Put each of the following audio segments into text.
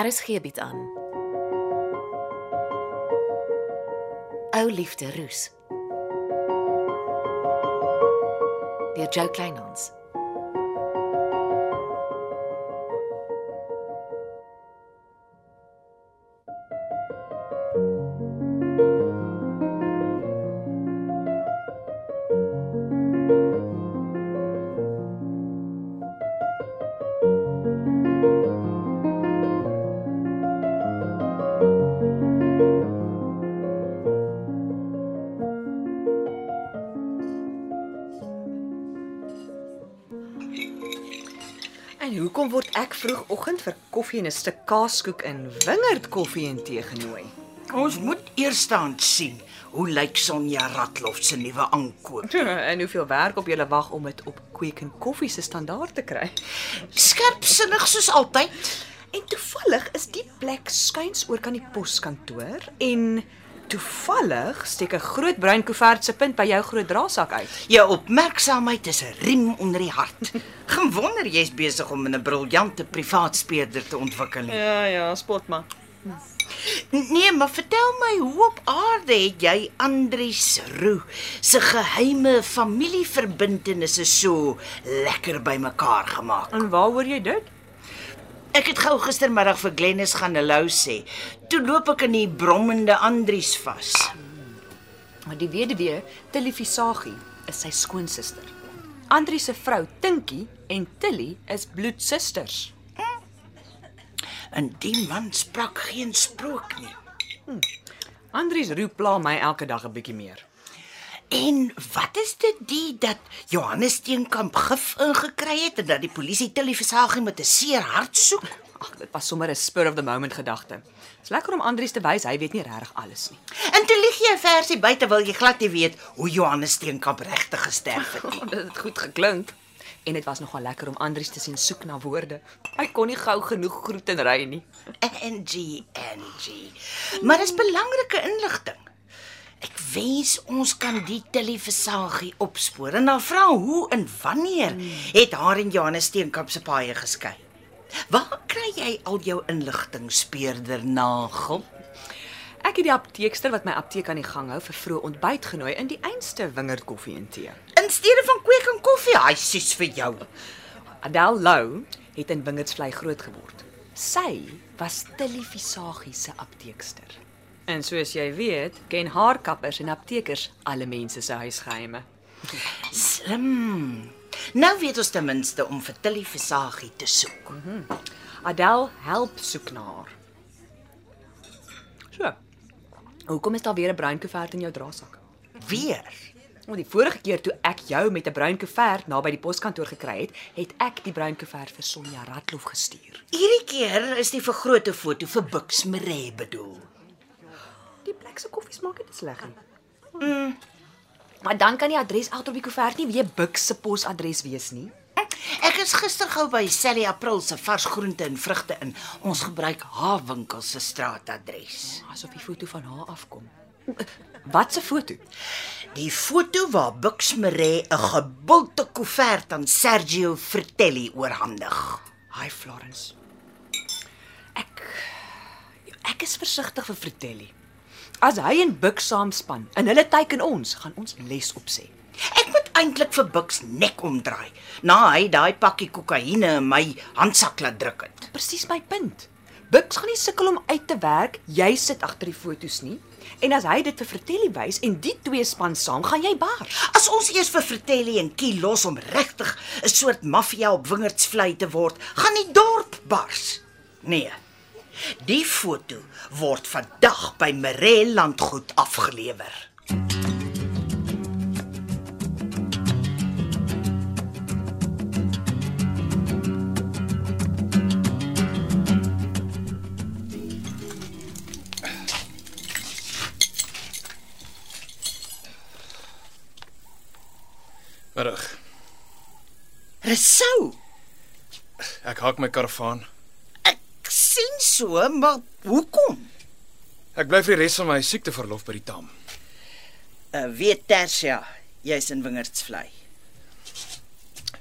RSG bied aan. Ou liefde roes. Deur Jo Kleinhans. Ek vroegoggend vir koffie en 'n stuk kaaskoek in Wingerd koffie en tee genooi? Ons moet eers dan sien hoe lyk Sonja Ratloff se nuwe aankoop. En hoeveel werk op julle wag om dit op Quick en Koffie se standaard te kry? Skerpsinnig soos altyd. En toevallig is die plek skuins oor kan die poskantoor en toevallig steek 'n groot bruin koevert se punt by jou groot draadsak uit. Jou opmerksaamheid is 'n riem onder die hart. Geen wonder jy's besig om 'n briljante privaat speurder te ontwikkel. nie. Ja ja, spot maar. Nee, maar vertel my hoe op aarde het jy Andries Roo se geheime familieverbintenisse so lekker bymekaar gemaak? En waar hoor jy dit? Ek het gou gistermiddag vir Glennis gaan hallo sê. Toe loop ek in die brommende Andries vas. Maar die weduwee, Tilly Visagie, is sy skoonsister. Andri se vrou, Tinkie, en Tilly is bloedsusters. En die man sprak geen sprook nie. Andries roep pla my elke dag 'n bietjie meer. En wat is dit die dat Johannes Steenkamp gif ingekry het en dat die polisie Tilly Versagie met 'n seer hart soek? Ag, dit was sommer 'n spur of the moment gedagte. Dit's lekker om Andries te wys hy weet nie regtig alles nie. En toe lieg jy 'n versie buite wil jy glad nie weet hoe Johannes Steenkamp regtig gesterf het nie. Oh, dit het goed geklink. En dit was nogal lekker om Andries te sien soek na woorde. Hy kon nie gou genoeg groet en ry nie. Angie, Angie. Maar dis belangrike inligting. Ek wens ons kan die Tilly Versagie opspoor en dan vra hoe en wanneer het haar en Johannes Steenkamp se paaie geskei. Waar kry jy al jou inligting speurder nagel? Ek het die apteekster wat my apteek aan die gang hou vir vroeë ontbyt genooi in die einste wingerd koffie en tee. In steede van kweek en koffie, hy sies vir jou. Adele Lou het in Wingerdsvlei groot geword. Sy was Tilly Visagie se apteekster. En soos jy weet, ken haarkappers en aptekers alle mense se huisgeheime. Slim. Nou weet ons ten minste om vir Tilly Versagie te soek. Adele help soek na haar. So. Hoekom is daar weer 'n bruin koevert in jou draadsak? Weer. Want die vorige keer toe ek jou met 'n bruin koevert naby die poskantoor gekry het, het ek die bruin koevert vir Sonja Ratloff gestuur. Hierdie keer is die vergrote foto vir Bux Maree bedoel. Plek se koffies maak dit sleg nie. Mm. Maar dan kan die adres agter op die koevert nie weer Bux se posadres wees nie. Ek is gister gou by Sally April se vars groente en vrugte in. Ons gebruik haar winkel se straatadres. Asof die foto van haar afkom. Wat 'n foto? Die foto waar Bux Maree 'n gebulte koevert aan Sergio Fratelli oorhandig. Hi Florence. Ek ek is versigtig vir Fratelli. As hy en Bux saamspan en hulle teiken ons, gaan ons les opsê. Ek moet eintlik vir Bux nek omdraai na hy daai pakkie kokaine in my handsak laat druk het. Presies my punt. Bux gaan nie sukkel om uit te werk, jy sit agter die fotos nie. En as hy dit vir Fratelli wys en die twee span saam, gaan jy baar. As ons eers vir Fratelli en Kie los om regtig 'n soort maffia op wingerdsvlei te word, gaan die dorp bars. Nee. Die foto word vandag by Maree landgoed afgelewer. Middag. Resou, Ek haak my karavaan. So, maar hoekom? Ek bly vir die res van my siekteverlof by die Tam. Uh, weet Tersia, jy's in wingerdsvlei.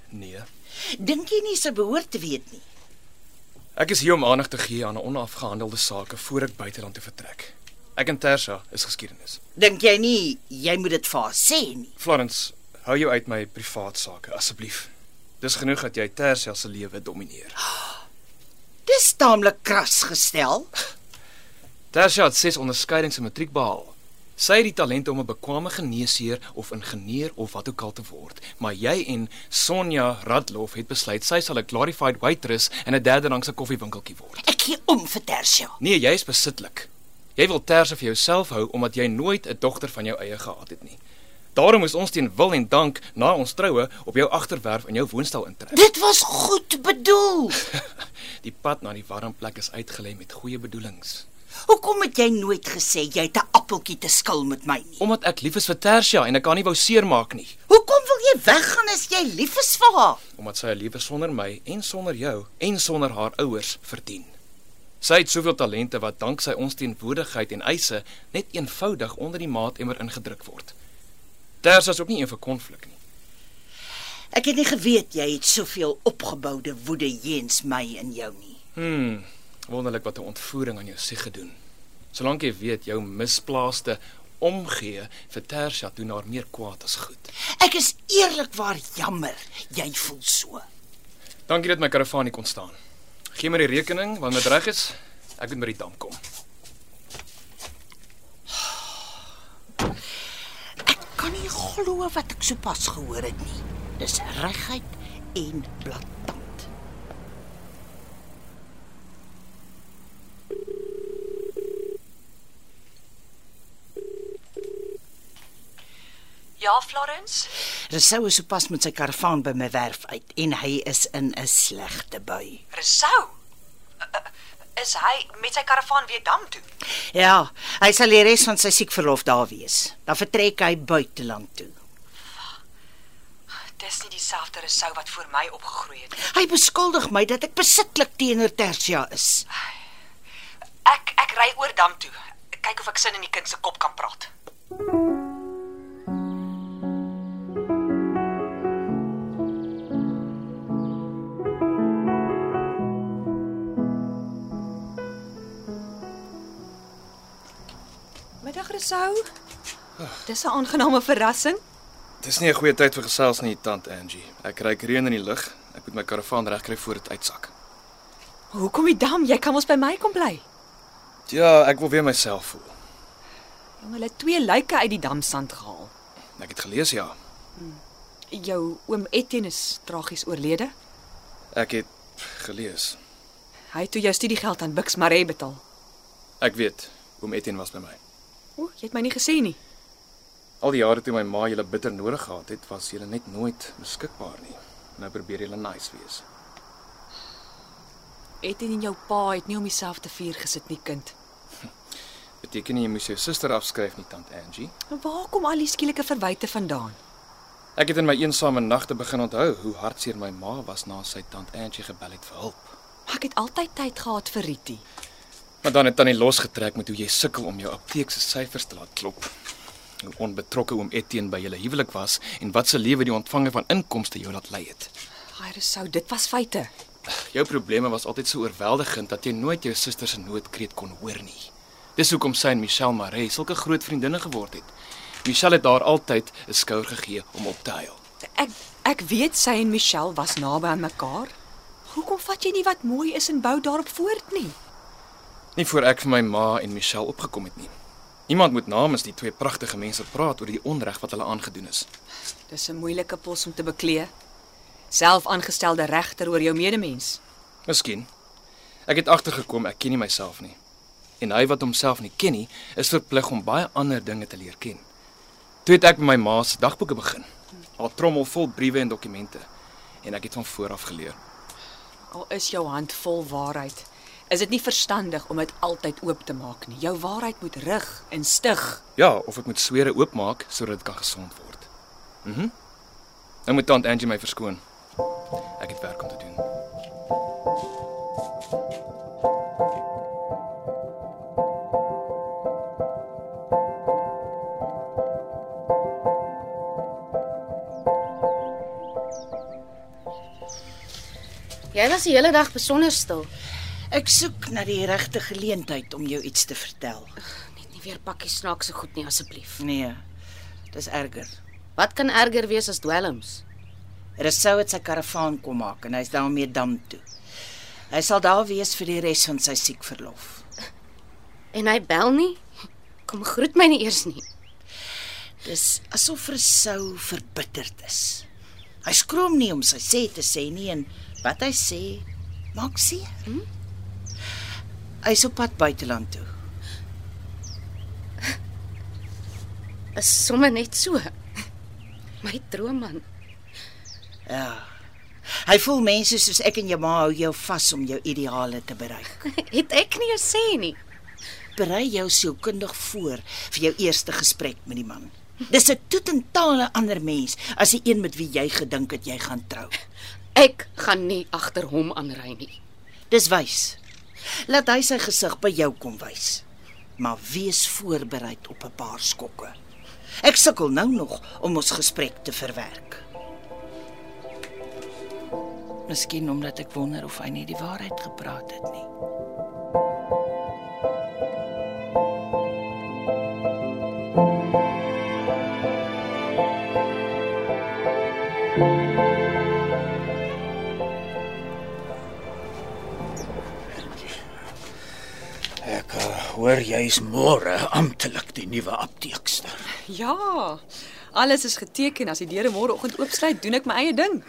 Nee. Dink jy nie sy behoort te weet nie? Ek is hier om aandag te gee aan 'n onafgehandelde saak voor ek buiteland toe vertrek. Ek en Tersha is geskiedenis. Dink jy nie jy moet dit vir haar sê nie? Florence, hou jou uit my privaat sake asseblief. Dis genoeg dat jy Tersha se lewe domineer. Dis taamlik kras gestel. Tersha het 6 onderskeidings in matriek behaal. Sy het die talent om 'n bekwame geneesheer of ingenieur of wat ook al te word, maar jy en Sonja Radloff het besluit sy sal 'n glorified waitress in 'n derde rangse koffiewinkeltjie word. Ek gee om vir Tersia. Nee, jy is besitlik. Jy wil Tersha vir jouself hou omdat jy nooit 'n dogter van jou eie gehad het nie. Daarom moes ons teen wil en dank na ons troue op jou agterwerf in jou woonstel intrek. Dit was goed bedoel. Die pad na die warm plek is uitgelê met goeie bedoelings. Hoekom het jy nooit gesê jy het 'n appeltjie te skil met my nie? Omdat ek lief is vir Tersha en ek kan nie wou seermaak nie. Hoekom wil jy weggaan as jy lief is vir haar? omdat sy 'n lewe sonder my en sonder jou en sonder haar ouers verdien. Sy het soveel talente wat danksy ons teenwoordigheid en eise net eenvoudig onder die maatemmer ingedruk word. Ters is ook nie een vir konflik nie. Ek het nie geweet jy het soveel opgeboude woede jeens my en jou nie. Hmm, wonderlik wat 'n ontvoering aan jou sieg gedoen. Solank jy weet jou misplaaste omgee vir Tersha doen haar meer kwaad as goed. Ek is eerlikwaar jammer jy voel so. Dankie dat my karavaan nie kon staan. Gee my die rekening wanneer dit reg is. Ek moet by die dam kom. Ek kan nie glo wat ek sopas gehoor het nie. Dis reguit en blaatant. Ja, Florence. Resou is sopas met sy karavaan by my werf uit en hy is in 'n slegte bui. Resou. Is hy met sy karavaan weer dam toe? Ja, hy sal die res van sy siekverlof daar wees. Dan vertrek hy buiteland toe. Dis nie dieselfde Resou wat voor my opgegroei het nie. Hy beskuldig my dat ek besitlik teenoor Tersia is. Ek ek ry oor dam toe. Kyk of ek sin in die kind se kop kan praat. Middag Resou. Dis 'n aangename verrassing. Dis nie 'n goeie tyd vir gesels nie, tant Angie. Ek ry reën in die lug. Ek moet my karavaan regkry voor dit uitsak. Hoekom die dam? Jy kan mos by my kom bly. Ja, ek wil weer myself voel. Jong, hulle het twee lyke uit die damsand gehaal. Ek het gelees ja. Jou oom Etienne is tragies oorlede. Ek het gelees. Hy het toe jou studiegeld aan Bix Maree betaal. Ek weet, oom Etienne was by my. O, jy het my nie gesê nie. Al die jare toe my ma julle bitter nodig gehad het, was julle net nooit beskikbaar nie. Nou probeer julle nice wees. Etienne en jou pa het nie om dieselfde vuur gesit nie, kind. Beteken nie jy moes jou suster afskryf nie, tant Angie. Maar waar kom al die skielike verwyte vandaan? Ek het in my eensame nagte begin onthou hoe hartseer my ma was na sy tant Angie gebel het vir hulp. Maar ek het altyd tyd gehad vir Ritie. Maar dan het tannie losgetrek met hoe jy sukkel om jou apteek se syfers te laat klop. Hoe onbetrokke oom Etienne by julle huwelik was en wat se lewe die ontvanger van inkomste jou laat lei het. Hy sou dit was feite. Jou probleme was altyd so oorweldigend dat jy nooit jou suster se noodkreet kon hoor nie. Dis hoekom sy en Michelle Maree sulke groot vriendinne geword het. Michelle het daar altyd 'n skouer gegee om op te huil. Ek ek weet sy en Michelle was naby aan mekaar. Hoekom vat jy nie wat mooi is en bou daarop voort nie? Nie voor ek vir my ma en Michelle opgekom het nie. Niemand moet namens die twee pragtige mense praat oor die onreg wat hulle aangedoen is. Dis 'n moeilike pos om te beklee. Self aangestelde regter oor jou medemens. Miskien. Ek het agtergekom ek ken nie myself nie. En hy wat homself nie ken nie, is verplig om baie ander dinge te leer ken. Toe het ek met my ma se dagboeke begin. Haar trommel vol briewe en dokumente. En ek het van voor af geleer. Al is jou hand vol waarheid, is dit nie verstandig om dit altyd oop te maak nie. Jou waarheid moet rig en stig. Ja, of ek moet swere oopmaak sodat dit kan gesond word. Mhm. Mm nou moet tant Angie my verskoon. Ek het werk om te doen. Jy was die hele dag besonder stil. Ek soek na die regte geleentheid om jou iets te vertel. Net nie weer pakkie snaakse goed nie asseblief. Nee. Dis erger. Wat kan erger wees as dwelms? Rousseau het sy karavaan kom maak en hy's daarmee dam toe. Hy sal daar wees vir die res van sy siekverlof. En hy bel nie. Kom groet my nie eers nie. Dis asof Rousseau verbitterd is. Hy skroom nie om sy sê te sê nie en wat hy sê maak seer. Hm? Hy's op pad buiteland toe. Is sommer net so. My droomman. Ja. Hy voel mense soos ek en jou ma hou jou vas om jou ideale te bereik. Het ek nie 'n sê nie. Berei jou sielkundig voor vir jou eerste gesprek met die man. Dis 'n totale ander mens as die een met wie jy gedink het jy gaan trou. Ek gaan nie agter hom aanry nie. Dis wys. Laat hy sy gesig by jou kom wys. Maar wees voorberei op 'n paar skokke. Ek sukkel nou nog om ons gesprek te verwerk. Miskien omdat ek wonder of hy nie die waarheid gepraat het nie. Ek uh, hoor jy's môre amptelik die nuwe apteekster. Ja. Alles is geteken as die deure môreoggend oopsluit, doen ek my eie ding.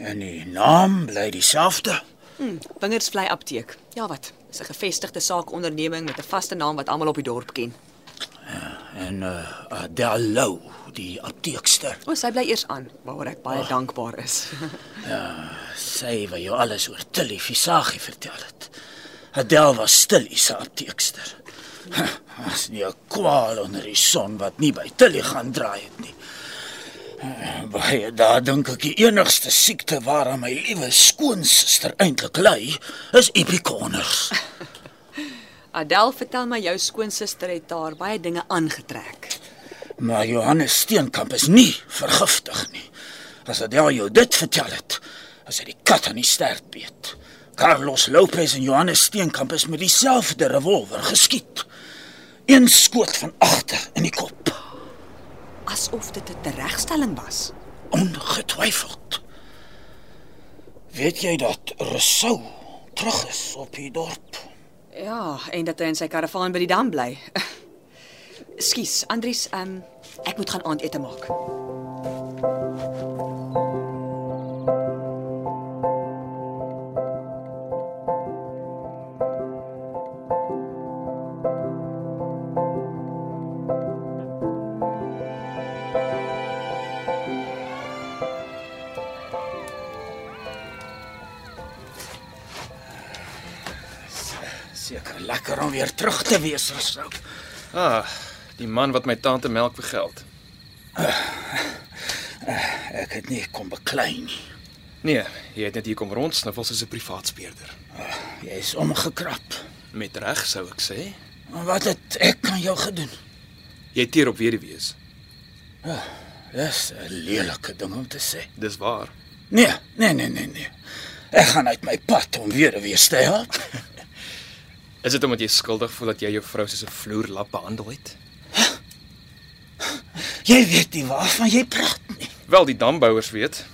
En die naam bly dieselfde. Hm, Wingersvlei Apteek. Ja wat? Dis 'n gevestigde saakonderneming met 'n vaste naam wat almal op die dorp ken. En uh Adelou, die apteekster. O, sy bly eers aan, waaroor ek baie oh. dankbaar is. Sy wou jou alles oor Tilly Visagie vertel het. Adel was stil se apteekster. As nie 'n kwaal onder die son wat nie by Tilly gaan draai het nie. Baie daar dink ek die enigste siekte waaraan my liewe skoonsister eintlik ly, is epikoners. Adel, vertel my jou skoonsister het daar baie dinge aangetrek. Maar Johannes Steenkamp is nie vergiftig nie. As Adel jou dit vertel het, as hy die kat aan die stert beet. Carlos Lopez en Johannes Steenkamp is met dieselfde revolver geskiet. Een skoot van agter in die kop. Asof dit 'n teregstelling was. Ongetwyfeld. Weet jy dat Rousseau terug is op die dorp? Ja, en dat hy in sy karavaan by die dam bly. Skus, Andries, um, ek moet gaan aandete maak. Weer terug te wees, Rousseau. Ah, die man wat my tante melk vir geld. Ek het nie kom beklei nie. Nee, jy het net hier kom rondsniffel soos 'n privaat speurder. Jy is omgekrap. Met reg sou ek sê. Maar Wat het ek aan jou gedoen? Jy teer op weduwees. Dis 'n lelike ding om te sê. Dis waar. Nee, nee, nee, nee, nee. Ek gaan uit my pad om weer weer te help. Is dit omdat jy skuldig voel dat jy jou vrou soos 'n vloerlap behandel het? Jy weet nie waarvan jy praat nie. Wel, die dambouers weet.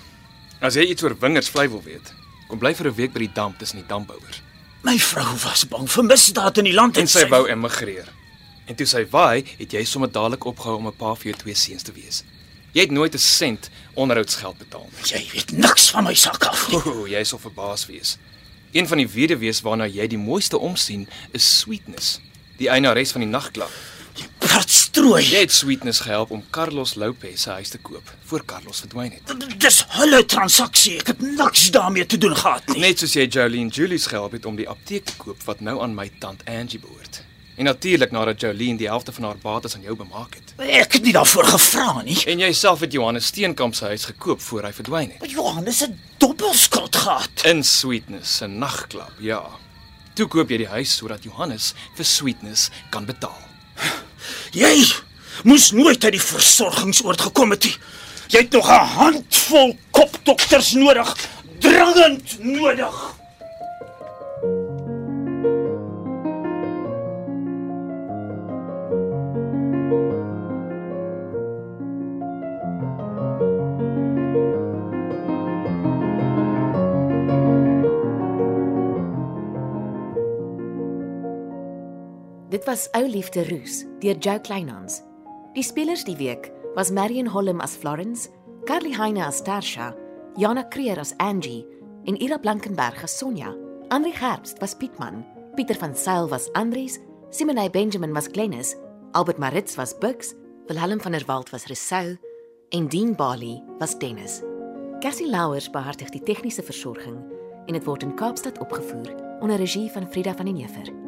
As jy iets oor wingers vlei wil weet, kom bly vir 'n week by die dam tussen die dambouers. My vrou was bang vir misdaad in die land En sy wou emigreer. En toe sy waai, het jy sommer dadelik opgehou om 'n pa vir jou twee seuns te wees. Jy het nooit 'n sent onderhoudsgeld betaal nie. Jy weet niks van my sak af nie. O, jy sal verbaas wees. Een van die weduwees waarna jy die mooiste omsien, is Sweetness, die eienares van die nagklub. Jy praat strooi. Jy het Sweetness gehelp om Carlos Lopez se huis te koop voor Carlos verdwyn het. Dis hulle transaksie. Ek het niks daarmee te doen gehad nie. Net soos jy Jolene Julius gehelp het om die apteek te koop wat nou aan my tant Angie behoort. En natuurlik nadat Jolene die helfte van haar bates aan jou bemaak het. Ek het nie daarvoor gevra nie. En jy self het Johannes Steenkamp se huis gekoop voor hy verdwyn het. Maar Johannes het dobbelskuld gehad. In Sweetness se nagklub, ja. Toe koop jy die huis sodat Johannes vir Sweetness kan betaal. Jy moes nooit uit die versorgingsoord gekom het nie. Jy het nog 'n handvol kopdokters nodig. Dringend nodig. Was Ou Liefde Roos deur Jo Kleinhans. Die spelers die week was Marion Holm as Florence, Carly Heine as Tarsha, Jana Creer as Angie en Ira Blankenberg as Sonja. Andri Gerbst was Pietman, Pieter van Sail was Andries, Simone Benjamin was Glennis, Albert Maritz was Bux, Wilhelm van der Walt was Resou en Dean Bali was Dennis. Cassie Louwers behartig die tegniese versorging en dit word in Kaapstad opgevoer onder regie van Frida van den Heever.